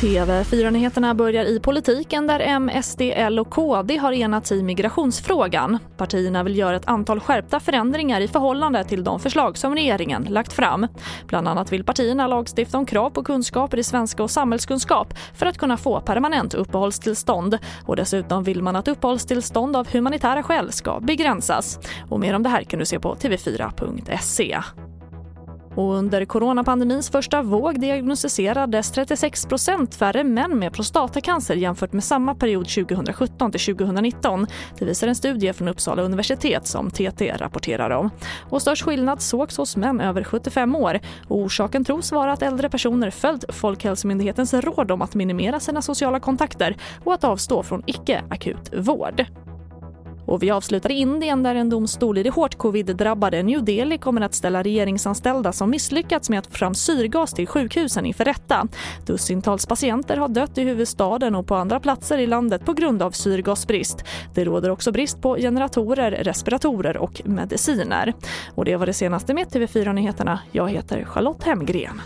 TV4-nyheterna börjar i politiken där M, SD, L och KD har enats i migrationsfrågan. Partierna vill göra ett antal skärpta förändringar i förhållande till de förslag som regeringen lagt fram. Bland annat vill partierna lagstifta om krav på kunskaper i svenska och samhällskunskap för att kunna få permanent uppehållstillstånd. Och dessutom vill man att uppehållstillstånd av humanitära skäl ska begränsas. Och mer om det här kan du se på tv4.se. Och under coronapandemins första våg diagnostiserades 36% färre män med prostatacancer jämfört med samma period 2017 till 2019. Det visar en studie från Uppsala universitet som TT rapporterar om. Och störst skillnad sågs hos män över 75 år. Och orsaken tros vara att äldre personer följt Folkhälsomyndighetens råd om att minimera sina sociala kontakter och att avstå från icke-akut vård. Och vi avslutar i Indien där en domstol i det hårt covid-drabbade New Delhi kommer att ställa regeringsanställda som misslyckats med att få fram syrgas till sjukhusen inför rätta. Dussintals patienter har dött i huvudstaden och på andra platser i landet på grund av syrgasbrist. Det råder också brist på generatorer, respiratorer och mediciner. Och det var det senaste med TV4 Nyheterna. Jag heter Charlotte Hemgren.